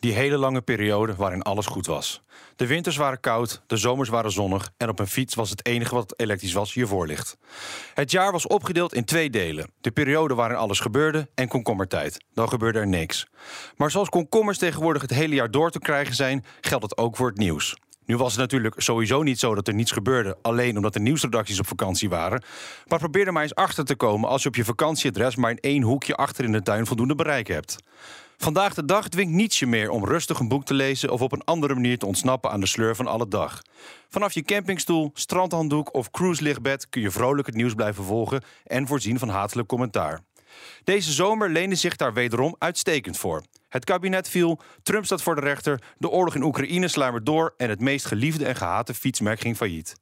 die hele lange periode waarin alles goed was. De winters waren koud, de zomers waren zonnig en op een fiets was het enige wat elektrisch was je voorlicht. Het jaar was opgedeeld in twee delen. De periode waarin alles gebeurde en komkommertijd. Dan gebeurde er niks. Maar zoals komkommers tegenwoordig het hele jaar door te krijgen zijn, geldt het ook voor het nieuws. Nu was het natuurlijk sowieso niet zo dat er niets gebeurde, alleen omdat de nieuwsredacties op vakantie waren. Maar probeer er maar eens achter te komen als je op je vakantieadres maar in één hoekje achter in de tuin voldoende bereik hebt. Vandaag de dag dwingt niets je meer om rustig een boek te lezen of op een andere manier te ontsnappen aan de sleur van alle dag. Vanaf je campingstoel, strandhanddoek of cruiselichtbed kun je vrolijk het nieuws blijven volgen en voorzien van hatelijk commentaar. Deze zomer leende zich daar wederom uitstekend voor. Het kabinet viel, Trump staat voor de rechter, de oorlog in Oekraïne sluimert door en het meest geliefde en gehate fietsmerk ging failliet.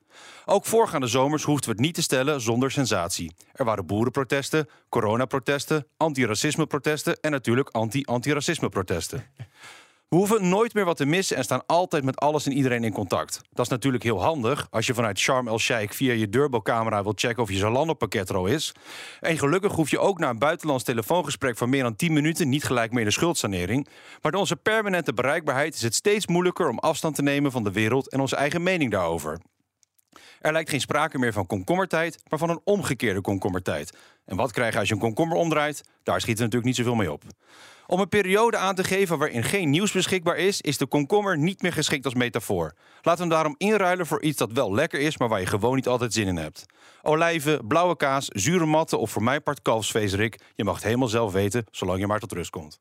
Ook voorgaande zomers hoefden we het niet te stellen zonder sensatie. Er waren boerenprotesten, coronaprotesten, antiracismeprotesten en natuurlijk anti-antiracismeprotesten. We hoeven nooit meer wat te missen en staan altijd met alles en iedereen in contact. Dat is natuurlijk heel handig als je vanuit Sharm el-Sheikh via je deurbelcamera wilt checken of je Zalando-pakket er al is. En gelukkig hoef je ook na een buitenlands telefoongesprek van meer dan 10 minuten niet gelijk meer de schuldsanering. Maar door onze permanente bereikbaarheid is het steeds moeilijker om afstand te nemen van de wereld en onze eigen mening daarover. Er lijkt geen sprake meer van komkommertijd, maar van een omgekeerde komkommertijd. En wat krijg je als je een komkommer omdraait? Daar schiet er natuurlijk niet zoveel mee op. Om een periode aan te geven waarin geen nieuws beschikbaar is, is de komkommer niet meer geschikt als metafoor. We hem daarom inruilen voor iets dat wel lekker is, maar waar je gewoon niet altijd zin in hebt. Olijven, blauwe kaas, zure matten of voor mijn part kalfsvezerik. Je mag het helemaal zelf weten, zolang je maar tot rust komt.